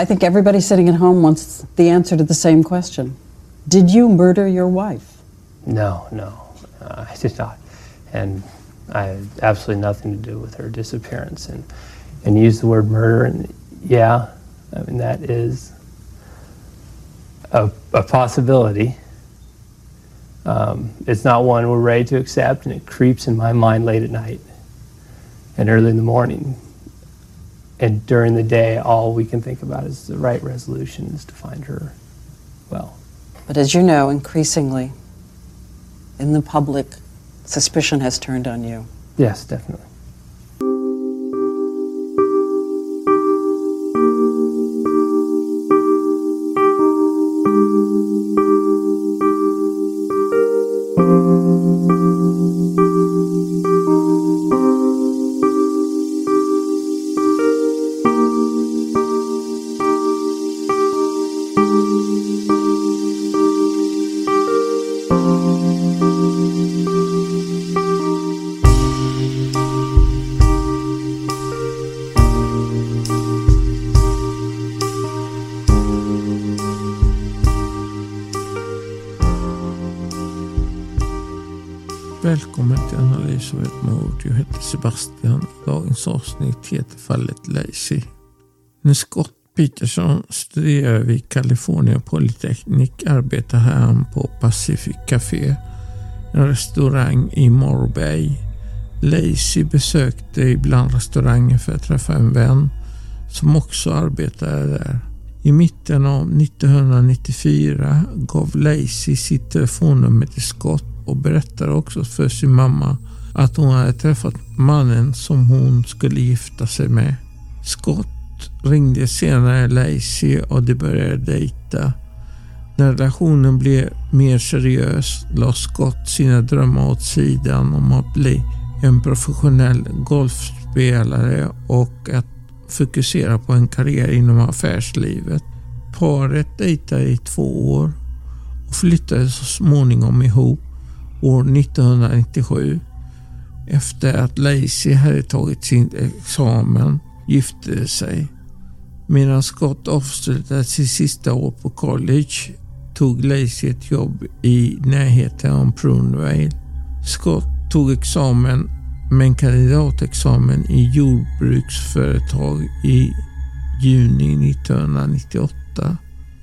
I think everybody sitting at home wants the answer to the same question. Did you murder your wife? No, no, uh, I did not. And I had absolutely nothing to do with her disappearance. And, and use the word murder, and yeah, I mean, that is a, a possibility. Um, it's not one we're ready to accept, and it creeps in my mind late at night and early in the morning. And during the day, all we can think about is the right resolution is to find her well. But as you know, increasingly in the public, suspicion has turned on you. Yes, definitely. Välkommen till Analys av ett mord. Jag heter Sebastian. Dagens avsnitt heter Fallet Lacey. När Scott Peterson studerar vid California Polytechnic arbetar han på Pacific Café, en restaurang i Morbay. Lacey besökte ibland restaurangen för att träffa en vän som också arbetade där. I mitten av 1994 gav Lacey sitt telefonnummer till Scott och berättade också för sin mamma att hon hade träffat mannen som hon skulle gifta sig med. Scott ringde senare Lacey och de började dejta. När relationen blev mer seriös la Scott sina drömmar åt sidan om att bli en professionell golfspelare och att fokusera på en karriär inom affärslivet. Paret dejtade i två år och flyttade så småningom ihop år 1997. Efter att Lacey hade tagit sin examen gifte de sig. Medan Scott avslutade sitt sista år på college tog Lacey ett jobb i närheten av Prunevale. Scott tog examen med en kandidatexamen i jordbruksföretag i juni 1998.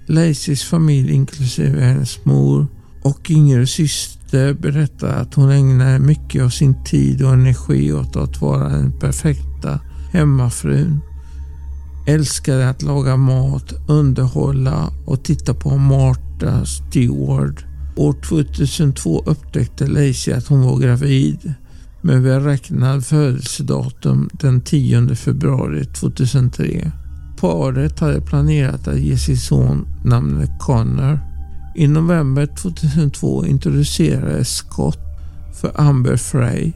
Laceys familj inklusive hennes mor och yngre syster berättar att hon ägnar mycket av sin tid och energi åt att vara den perfekta hemmafrun. Älskade att laga mat, underhålla och titta på Martha Stewart. År 2002 upptäckte Lacey att hon var gravid med beräknad födelsedatum den 10 februari 2003. Paret hade planerat att ge sin son namnet Connor. I november 2002 introducerades Scott för Amber Frey,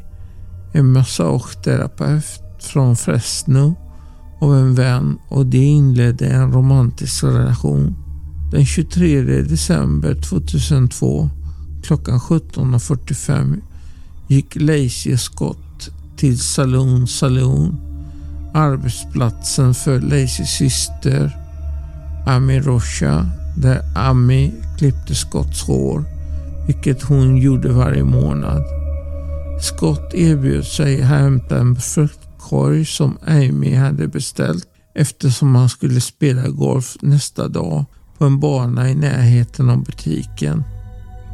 en massageterapeut från Fresno av en vän och de inledde en romantisk relation. Den 23 december 2002 klockan 17.45 gick Lacey Scott till Saloon Saloon, arbetsplatsen för Lacys syster Ami Rocha, där Ami klippte Scotts hår, vilket hon gjorde varje månad. Scott erbjöd sig hämta en fruktkorg som Amy hade beställt eftersom han skulle spela golf nästa dag på en bana i närheten av butiken.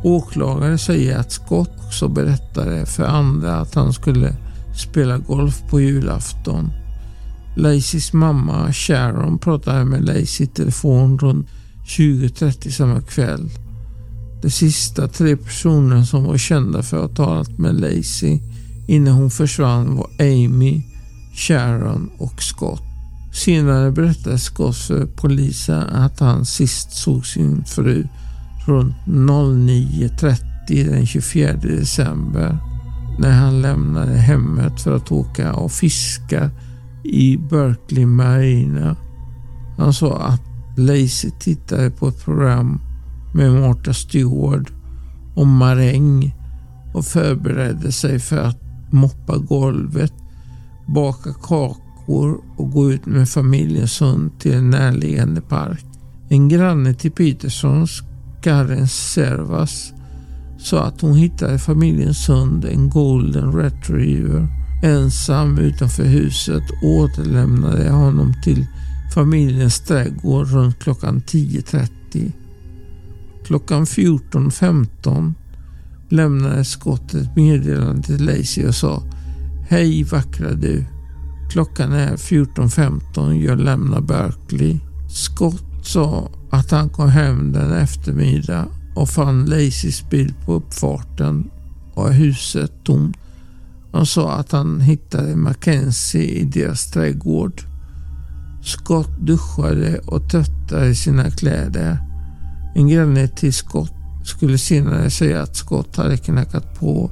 Åklagare säger att Scott också berättade för andra att han skulle spela golf på julafton. Lacys mamma Sharon pratade med Lacy i telefon runt 20.30 samma kväll. De sista tre personerna som var kända för att ha talat med Lacey innan hon försvann var Amy, Sharon och Scott. Senare berättade Scott för polisen att han sist såg sin fru runt 09.30 den 24 december när han lämnade hemmet för att åka och fiska i Berkeley Marina. Han sa att Lacey tittade på ett program med Martha Stewart om maräng och förberedde sig för att moppa golvet, baka kakor och gå ut med familjens hund till en närliggande park. En granne till Petersons, Karen Servas, sa att hon hittade familjens hund, en golden retriever, ensam utanför huset och återlämnade honom till familjens trädgård runt klockan 10.30. Klockan 14.15 lämnade Scott ett meddelande till Lacey och sa Hej vackra du. Klockan är 14.15. Jag lämnar Berkeley. Scott sa att han kom hem den eftermiddag och fann Lacys bil på uppfarten och huset tomt. Han sa att han hittade Mackenzie i deras trädgård. Scott duschade och tvättade sina kläder. En granne till Scott skulle senare säga att Scott hade knackat på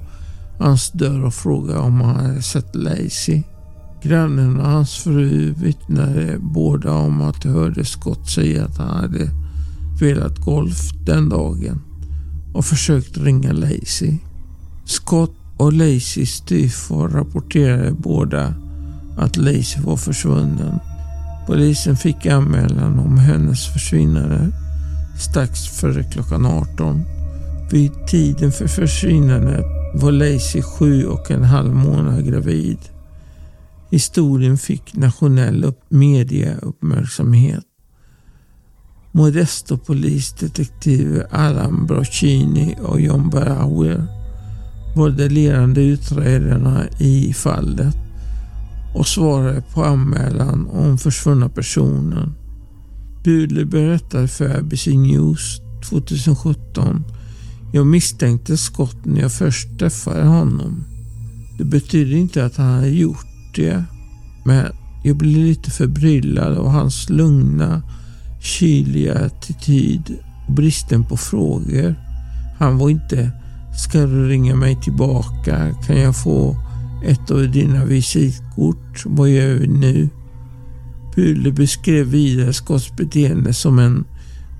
hans dörr och frågat om han hade sett Lacey. Grannen och hans fru vittnade båda om att de hörde Scott säga att han hade spelat golf den dagen och försökt ringa Lacey. Scott och Lacey styvfar rapporterade båda att Lacey var försvunnen. Polisen fick anmälan om hennes försvinnande strax före klockan 18. Vid tiden för försvinnandet var Lacey sju och en halv månad gravid. Historien fick nationell mediauppmärksamhet. Modesto polisdetektiver Alan Brocchini och John Bauer var de ledande utredarna i fallet och svarade på anmälan om försvunna personen. Bule berättade för ABC News 2017 jag misstänkte Scott när jag först träffade honom. Det betyder inte att han hade gjort det, men jag blev lite förbryllad av hans lugna, kyliga attityd och bristen på frågor. Han var inte Ska du ringa mig tillbaka? Kan jag få ett av dina visitkort? Vad gör vi nu? Pule beskrev vidare Scotts beteende som en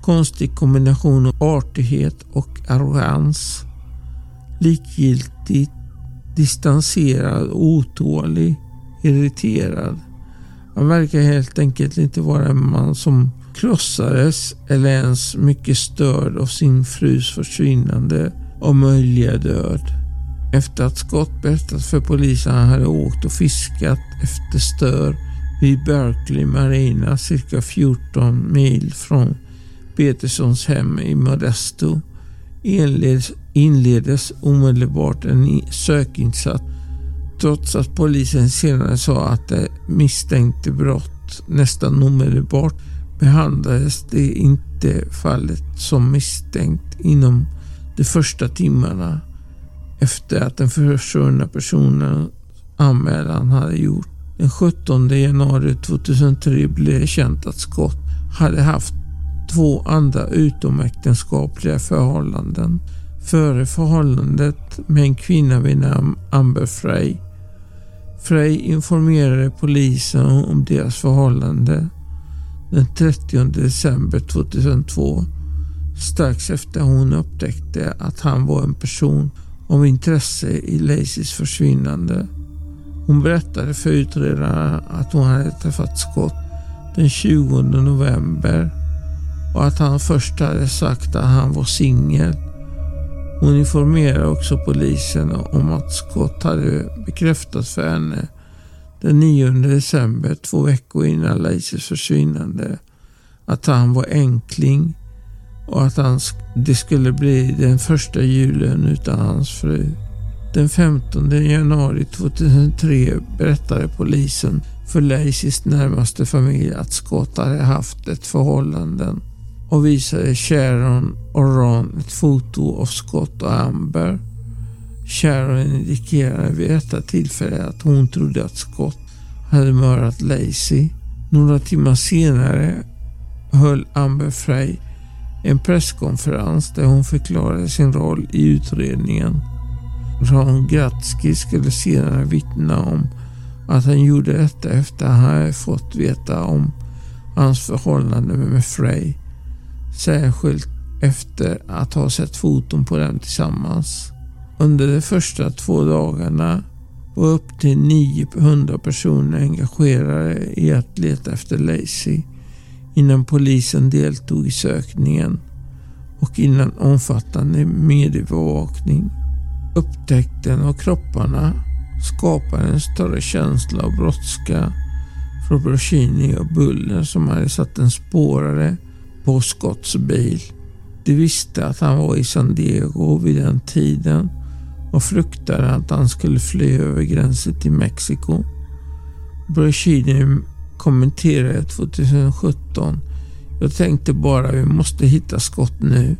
konstig kombination av artighet och arrogans. Likgiltigt, distanserad, otålig, irriterad. Han verkar helt enkelt inte vara en man som krossades eller ens mycket störd av sin frus försvinnande och möjliga död. Efter att Scott berättat för polisen att han hade åkt och fiskat efter stör vid Berkeley Marina cirka 14 mil från Petersons hem i Modesto. Inleds, inleddes omedelbart en sökinsats trots att polisen senare sa att det misstänkte brott nästan omedelbart behandlades det inte fallet som misstänkt inom de första timmarna efter att den försvunna personen anmälan hade gjort. Den 17 januari 2003 blev det känt att Scott hade haft två andra utomäktenskapliga förhållanden. Före förhållandet med en kvinna vid namn Amber Frey. Frey informerade polisen om deras förhållande den 30 december 2002 strax efter hon upptäckte att han var en person om intresse i Lacys försvinnande. Hon berättade för utredarna att hon hade träffat Scott den 20 november och att han först hade sagt att han var singel. Hon informerade också polisen om att Scott hade bekräftat för henne den 9 december, två veckor innan Lacys försvinnande, att han var enkling och att han, det skulle bli den första julen utan hans fru. Den 15 januari 2003 berättade polisen för Lacys närmaste familj att Scott hade haft ett förhållande och visade Sharon och Ron ett foto av Scott och Amber. Sharon indikerade vid detta tillfälle att hon trodde att Scott hade mördat Lacey. Några timmar senare höll Amber Frey en presskonferens där hon förklarade sin roll i utredningen. Ron Gratzky skulle senare vittna om att han gjorde detta efter att han fått veta om hans förhållande med Frey. Särskilt efter att ha sett foton på dem tillsammans. Under de första två dagarna var upp till 900 personer engagerade i att leta efter Lacey innan polisen deltog i sökningen och innan omfattande mediebevakning. Upptäckten av kropparna skapade en större känsla av brådska för Broschini och Buller som hade satt en spårare på Scotts bil. De visste att han var i San Diego vid den tiden och fruktade att han skulle fly över gränsen till Mexiko. Broschini kommenterade 2017 jag tänkte bara vi måste hitta skott nu.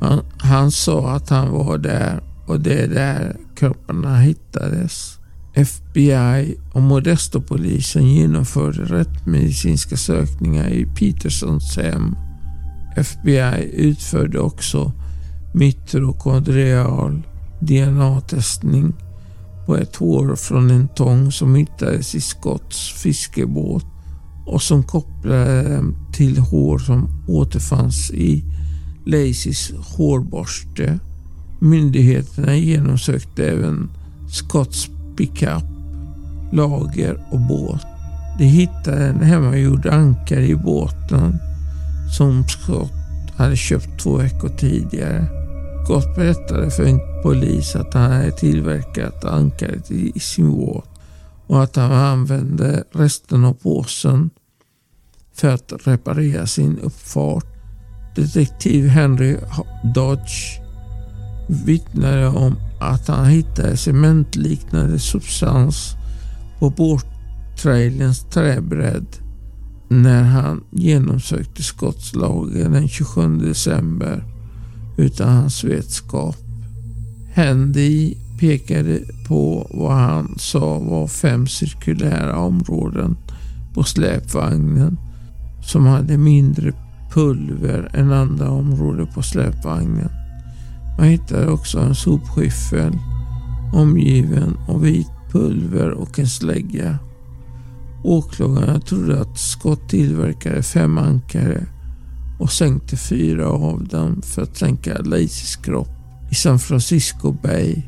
Han, han sa att han var där och det är där kropparna hittades. FBI och Modestopolisen genomförde rättmedicinska sökningar i Petersons hem. FBI utförde också mitokondrial DNA-testning på ett hår från en tång som hittades i Scotts fiskebåt och som kopplade dem till hår som återfanns i Lacys hårborste. Myndigheterna genomsökte även Scotts pickup, lager och båt. De hittade en hemmagjord ankare i båten som Scott hade köpt två veckor tidigare. Scott berättade för en polis att han hade tillverkat ankaret i sin båt och att han använde resten av påsen för att reparera sin uppfart. Detektiv Henry Dodge vittnade om att han hittade cementliknande substans på båttrailerns träbredd när han genomsökte skottslagen den 27 december utan hans vetskap. Handy pekade på vad han sa var fem cirkulära områden på släpvagnen som hade mindre pulver än andra områden på släpvagnen. Man hittade också en sopskyffel omgiven av vit pulver och en slägga. Åklagarna trodde att Scott tillverkade fem ankare och sänkte fyra av dem för att sänka Lacys kropp i San Francisco Bay.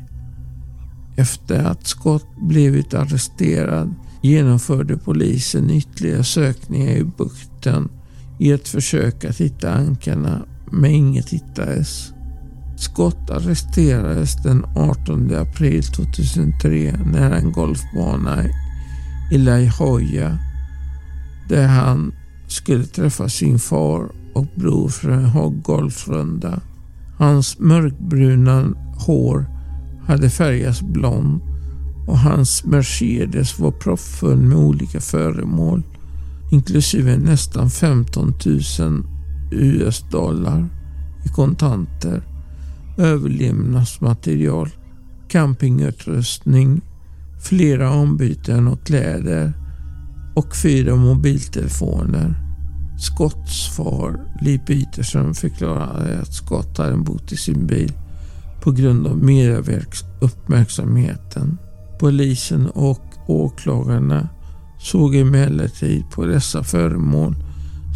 Efter att Scott blivit arresterad genomförde polisen ytterligare sökningar i bukten i ett försök att hitta ankarna, men inget hittades. Scott arresterades den 18 april 2003 nära en golfbana i La Jolla där han skulle träffa sin far och bror för en golfrunda. Hans mörkbruna hår hade färgats blond och hans Mercedes var proppfull med olika föremål inklusive nästan 15 000 US-dollar i kontanter, överlevnadsmaterial, campingutrustning, flera ombyten och kläder och fyra mobiltelefoner. Scotts far, Lee Peterson, förklarade att Scott hade bott i sin bil på grund av medieuppmärksamheten. Polisen och åklagarna såg emellertid på dessa föremål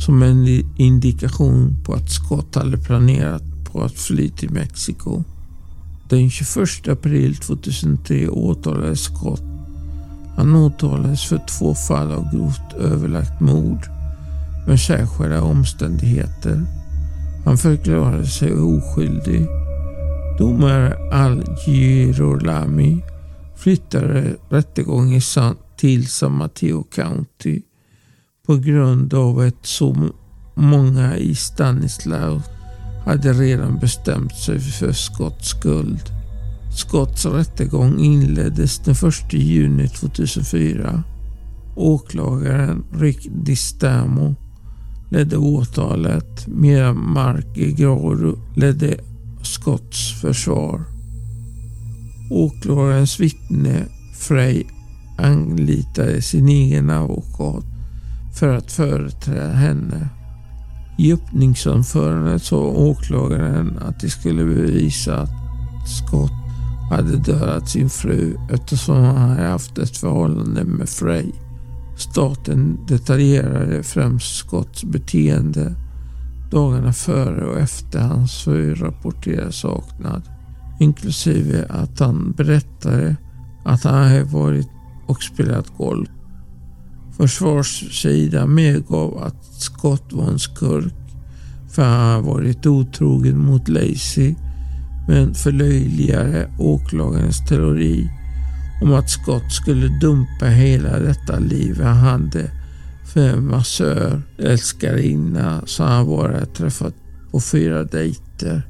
som en indikation på att Scott hade planerat på att fly till Mexiko. Den 21 april 2003 åtalades Scott. Han åtalades för två fall av grovt överlagt mord med särskilda omständigheter. Han förklarade sig oskyldig. Domare Al-Girolami flyttade rättegången till San Mateo County på grund av att så många i Stanislaus hade redan bestämt sig för Scotts skuld. Scotts rättegång inleddes den 1 juni 2004. Åklagaren Rick Distamo ledde åtalet medan Mark Gigaro ledde Scotts försvar. Åklagarens vittne Frey anlitade sin egen advokat för att företräda henne. I öppningsanförandet sa åklagaren att de skulle bevisa att Scott hade dödat sin fru eftersom han hade haft ett förhållande med Frey. Staten detaljerade främst Scotts beteende dagarna före och efter hans fyrrapporterade saknad inklusive att han berättade att han hade varit och spelat golf. Försvarssidan medgav att Scott var en skurk för han hade varit otrogen mot Lacey men förlöjligade åklagarens teori om att Scott skulle dumpa hela detta liv han hade för en massör, älskarinna som han bara träffat på fyra dejter.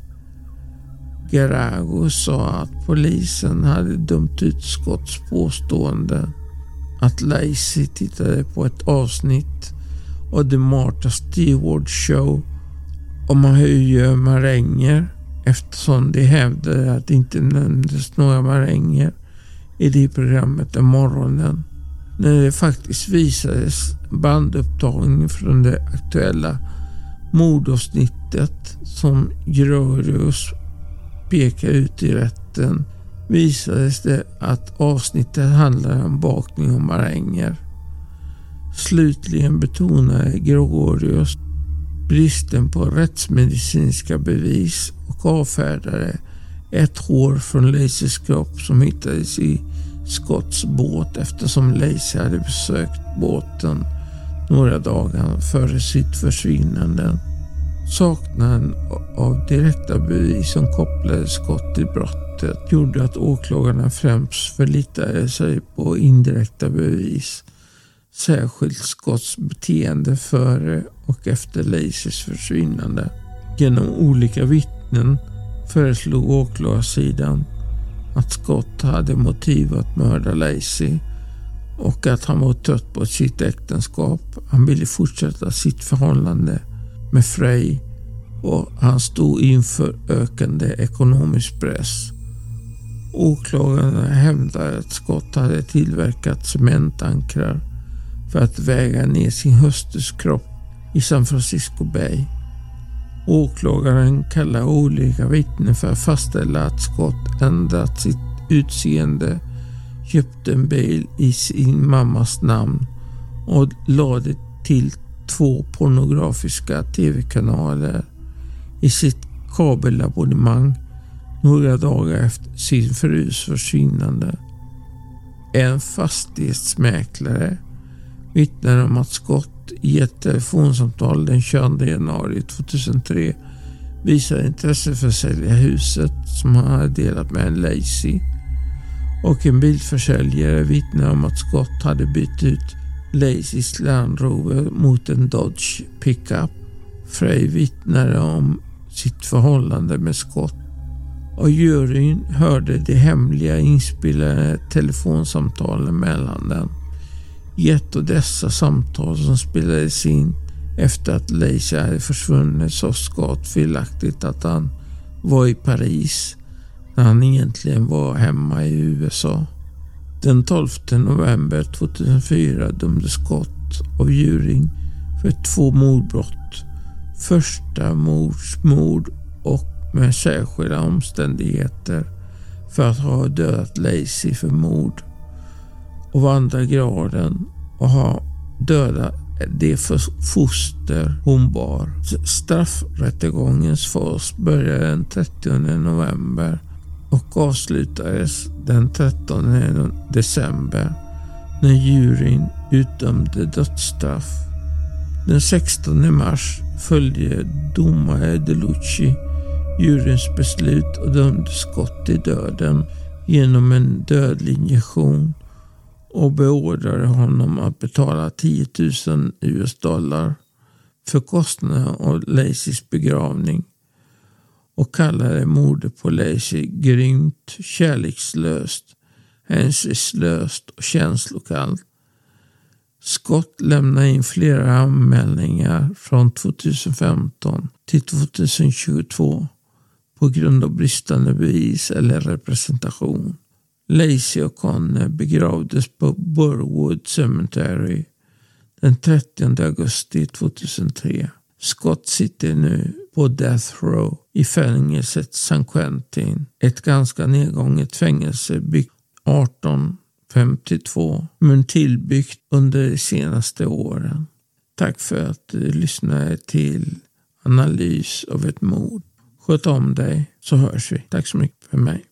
Garago sa att polisen hade dömt ut Scotts påståenden. Att Lacey tittade på ett avsnitt av The Martha Stewart Show om hur gör maränger eftersom de hävdade att det inte nämndes några maränger i det programmet den morgonen. När det faktiskt visades bandupptagning från det aktuella mordavsnittet som Grörius pekar ut i rätten visades det att avsnittet handlade om bakning och maränger. Slutligen betonade Gregorius bristen på rättsmedicinska bevis och avfärdade ett hår från Lacys kropp som hittades i Scotts båt eftersom Lacey hade besökt båten några dagar före sitt försvinnande. Saknaden av direkta bevis som kopplade Scott till brottet gjorde att åklagarna främst förlitade sig på indirekta bevis. Särskilt Scotts beteende före och efter Lacys försvinnande. Genom olika vittnen föreslog åklagarsidan att Scott hade motiv att mörda Lacey och att han var trött på sitt äktenskap. Han ville fortsätta sitt förhållande med Frey och han stod inför ökande ekonomisk press. Åklagarna hävdade att Scott hade tillverkat cementankrar för att väga ner sin hustrus kropp i San Francisco Bay. Åklagaren kallar olika vittnen för att fastställa att Scott ändrat sitt utseende, köpte en bil i sin mammas namn och lade till två pornografiska tv-kanaler i sitt kabelabonnemang några dagar efter sin frus försvinnande. En fastighetsmäklare vittnar om att Scott i ett telefonsamtal den 22 januari 2003 visade intresse för att sälja huset som han hade delat med en Lacey. Och en bilförsäljare vittnade om att Scott hade bytt ut Lacys Land Rover mot en Dodge pickup. Frey vittnade om sitt förhållande med Scott och juryn hörde de hemliga inspelade telefonsamtalen mellan dem. I ett av dessa samtal som spelades in efter att Leisha hade försvunnit sa Scott felaktigt att han var i Paris när han egentligen var hemma i USA. Den 12 november 2004 dömdes Scott av Juring för två mordbrott. Första mordsmord och med särskilda omständigheter för att ha dödat Lacey för mord av andra graden och ha dödat det foster hon bar. Straffrättegångens fas började den 30 november och avslutades den 13 december när juryn utdömde dödsstraff. Den 16 mars följde domare DeLucci juryns beslut och dömde Scott till döden genom en dödlig injektion och beordrade honom att betala 10 000 US dollar för kostnaden av Lacys begravning och kallade mordet på Lacy grymt, kärlekslöst, hänsynslöst och känslokallt. Scott lämnade in flera anmälningar från 2015 till 2022 på grund av bristande bevis eller representation. Lacey och Conner begravdes på Burwood Cemetery den 30 augusti 2003. Scott sitter nu på Death Row i fängelset San Quentin. Ett ganska nedgånget fängelse byggt 1852 men tillbyggt under de senaste åren. Tack för att du lyssnade till analys av ett mord. Sköt om dig så hörs vi. Tack så mycket för mig.